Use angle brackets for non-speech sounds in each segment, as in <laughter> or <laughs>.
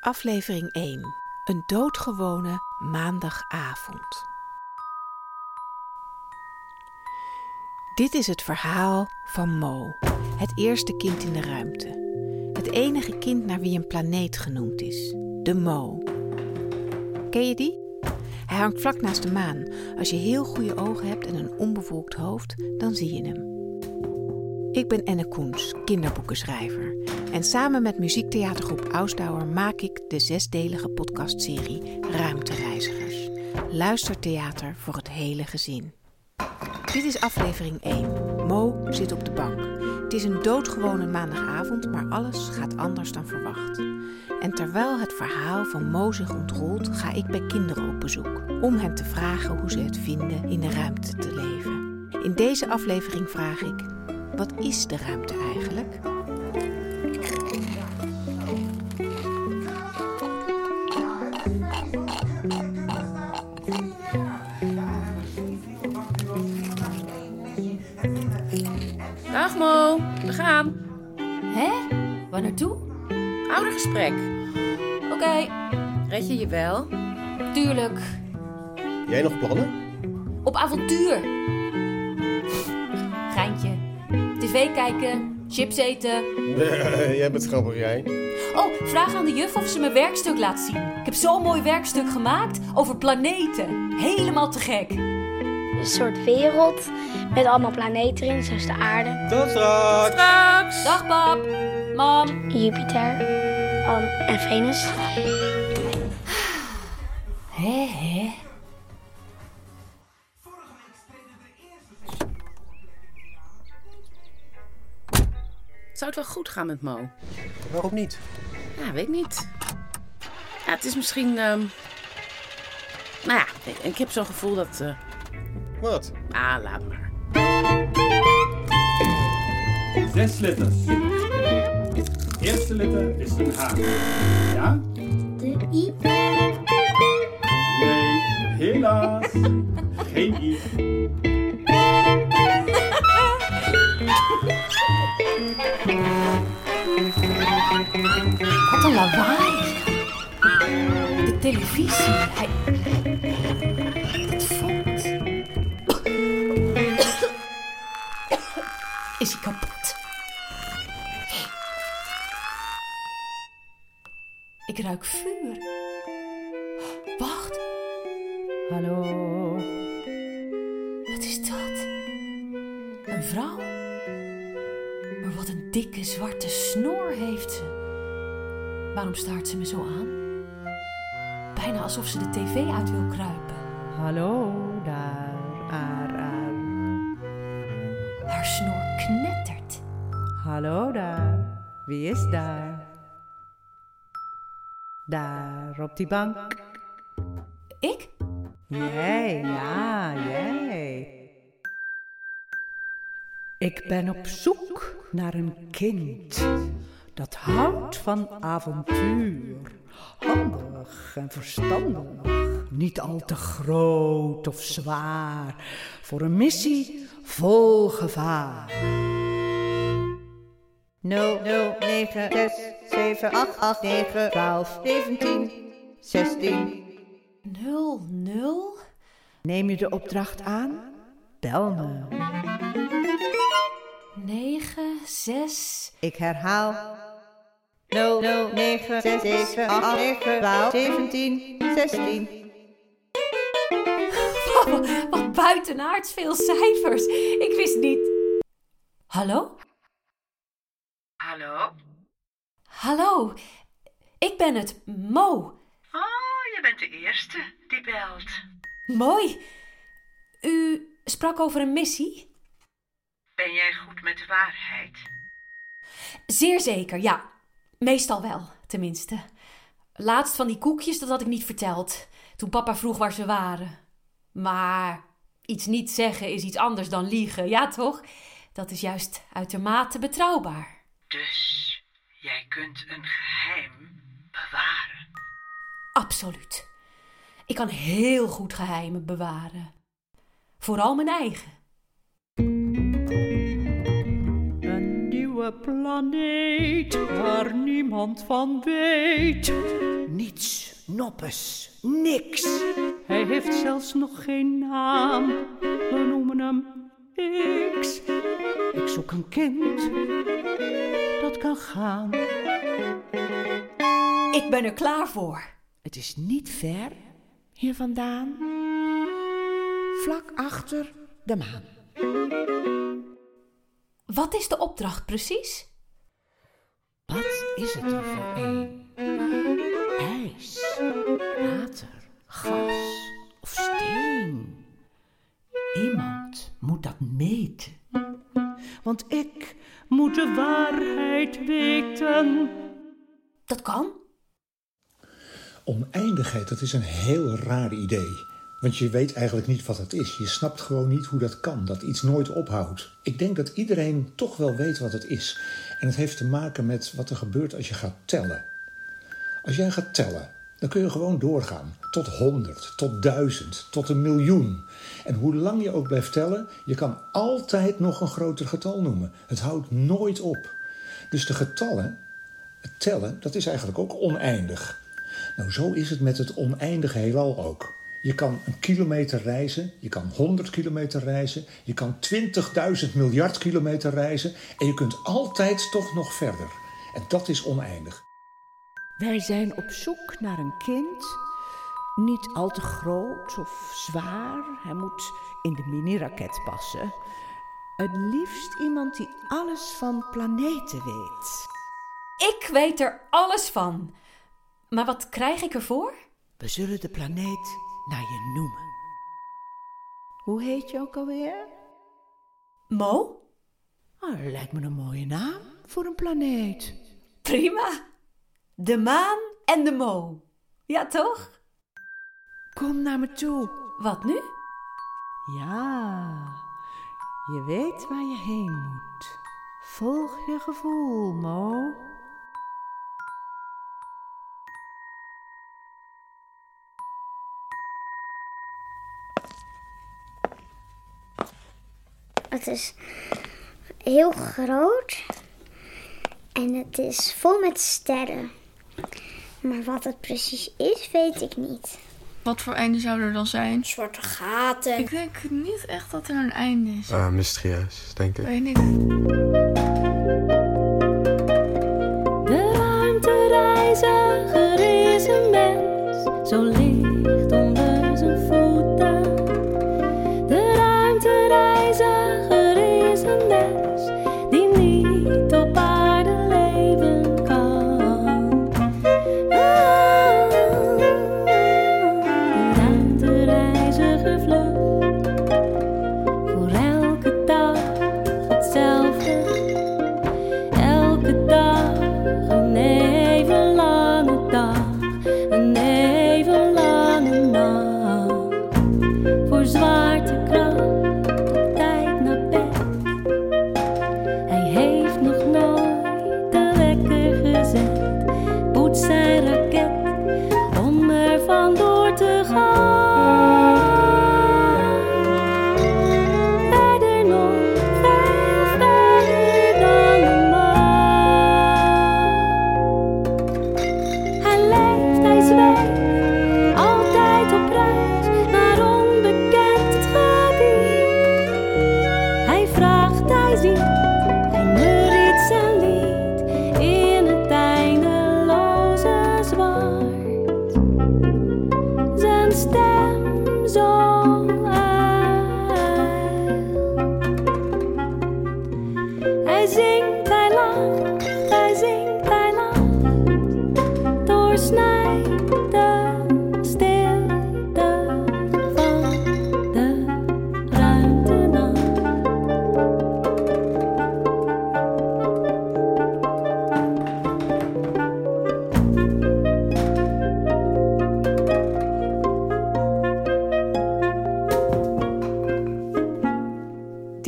Aflevering 1. Een doodgewone maandagavond. Dit is het verhaal van Mo, het eerste kind in de ruimte. Het enige kind naar wie een planeet genoemd is, de Mo. Ken je die? Hij hangt vlak naast de maan. Als je heel goede ogen hebt en een onbevolkt hoofd, dan zie je hem. Ik ben Enne Koens, kinderboekenschrijver. En samen met muziektheatergroep Ausdauer maak ik de zesdelige podcastserie Ruimtereizigers. Luistertheater voor het hele gezin. Dit is aflevering 1. Mo zit op de bank. Het is een doodgewone maandagavond, maar alles gaat anders dan verwacht. En terwijl het verhaal van Mo zich ontrolt, ga ik bij kinderen op bezoek. Om hen te vragen hoe ze het vinden in de ruimte te leven. In deze aflevering vraag ik: wat is de ruimte eigenlijk? Waar naartoe? Oudergesprek. Oké, Red je je wel? tuurlijk. Jij nog plannen? Op avontuur. Geintje. TV kijken, chips eten. <laughs> Jij bent grappig, jij. Oh, vraag aan de juf of ze mijn werkstuk laat zien. Ik heb zo'n mooi werkstuk gemaakt over planeten. Helemaal te gek. Een soort wereld met allemaal planeten erin, zoals de aarde, Tot straks! Straks. Dag pap, mam. Jupiter um, en Venus. Hé, hé. Zou het wel goed gaan met Mo? Waarom niet? Ja, weet niet. Ja, het is misschien... ehm, Nou ja, ik heb zo'n gevoel dat... eh, Wat? Ah, laat maar. Zes letters. Eerste letter is een H. Ja? De I. Nee, helaas. Geen I. Wat een lawaai. De televisie. Hij... Is hij kapot? Ik ruik vuur. Wacht. Hallo, Wat is dat? Een vrouw? Maar wat een dikke zwarte snor heeft ze. Waarom staart ze me zo aan? Bijna alsof ze de tv uit wil kruipen. hallo daar, aar, aar. Haar snor knettert. Hallo daar, wie is daar? Daar op die bank. Ik? Jij, ja, jij. Ik ben op zoek naar een kind dat houdt van avontuur. Handig en verstandig, niet al te groot of zwaar. Voor een missie vol gevaar. 0, 0, 9, 6, 7, 8, 8, 9, 12, 17, 16. Nul, nul? Neem je de opdracht aan? Bel me. Negen, zes. Ik herhaal. 0, 0, 9, 6, 7, 8, 9, 12, 17, 16. Wat buitenaards veel cijfers. Ik wist niet. Hallo? Hallo? Hallo. Ik ben het, Mo. Oh, je bent de eerste die belt. Mooi. U sprak over een missie? Ben jij goed met de waarheid? Zeer zeker, ja. Meestal wel, tenminste. Laatst van die koekjes, dat had ik niet verteld. Toen papa vroeg waar ze waren. Maar iets niet zeggen is iets anders dan liegen, ja toch? Dat is juist uitermate betrouwbaar. Dus jij kunt een geheim bewaren. Absoluut. Ik kan heel goed geheimen bewaren. Vooral mijn eigen. Nieuwe nieuwe planeet waar niemand van weet. Niets, noppes, niks. Hij heeft zelfs nog geen naam. We noemen hem X. Ik zoek een kind dat kan gaan. Ik ben er klaar voor. Het is niet ver hier vandaan. Vlak achter de maan. Wat is de opdracht precies? Wat is het er voor een? IJs, water, gas of steen? Iemand moet dat meten. Want ik moet de waarheid weten. Dat kan. Oneindigheid, dat is een heel raar idee. Want je weet eigenlijk niet wat het is. Je snapt gewoon niet hoe dat kan, dat iets nooit ophoudt. Ik denk dat iedereen toch wel weet wat het is. En het heeft te maken met wat er gebeurt als je gaat tellen. Als jij gaat tellen, dan kun je gewoon doorgaan. Tot honderd, tot duizend, tot een miljoen. En hoe lang je ook blijft tellen, je kan altijd nog een groter getal noemen. Het houdt nooit op. Dus de getallen, het tellen, dat is eigenlijk ook oneindig. Nou, zo is het met het oneindige heelal ook. Je kan een kilometer reizen, je kan 100 kilometer reizen, je kan 20.000 miljard kilometer reizen en je kunt altijd toch nog verder. En dat is oneindig. Wij zijn op zoek naar een kind. Niet al te groot of zwaar. Hij moet in de mini-raket passen. Het liefst iemand die alles van planeten weet. Ik weet er alles van. Maar wat krijg ik ervoor? We zullen de planeet naar je noemen. Hoe heet je ook alweer? Mo? Oh, dat lijkt me een mooie naam voor een planeet. Prima. De maan en de Mo. Ja, toch? Kom naar me toe. Wat nu? Ja, je weet waar je heen moet. Volg je gevoel, Mo. Het is heel groot en het is vol met sterren. Maar wat het precies is, weet ik niet. Wat voor einde zou er dan zijn? Zwarte gaten. Ik denk niet echt dat er een einde is. Ah, mysterieus, denk ik. Weet niet.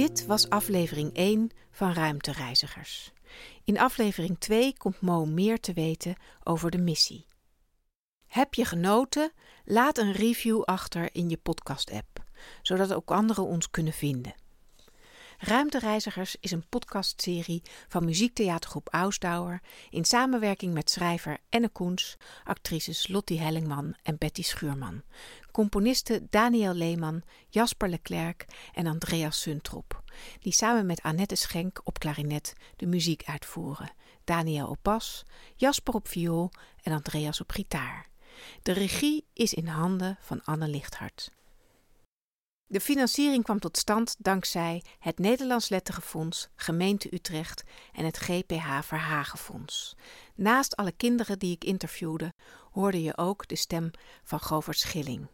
Dit was aflevering 1 van Ruimtereizigers. In aflevering 2 komt Mo meer te weten over de missie. Heb je genoten? Laat een review achter in je podcast-app, zodat ook anderen ons kunnen vinden. Ruimtereizigers is een podcastserie van muziektheatergroep Ausdauer in samenwerking met schrijver Enne Koens, actrices Lottie Hellingman en Betty Schuurman, componisten Daniel Leeman, Jasper Leclerc en Andreas Suntrop, die samen met Annette Schenk op klarinet de muziek uitvoeren, Daniel op bas, Jasper op viool en Andreas op gitaar. De regie is in handen van Anne Lichthart. De financiering kwam tot stand dankzij het Nederlands Letterenfonds, Gemeente Utrecht en het GPH Verhagenfonds. Naast alle kinderen die ik interviewde, hoorde je ook de stem van Govert Schilling.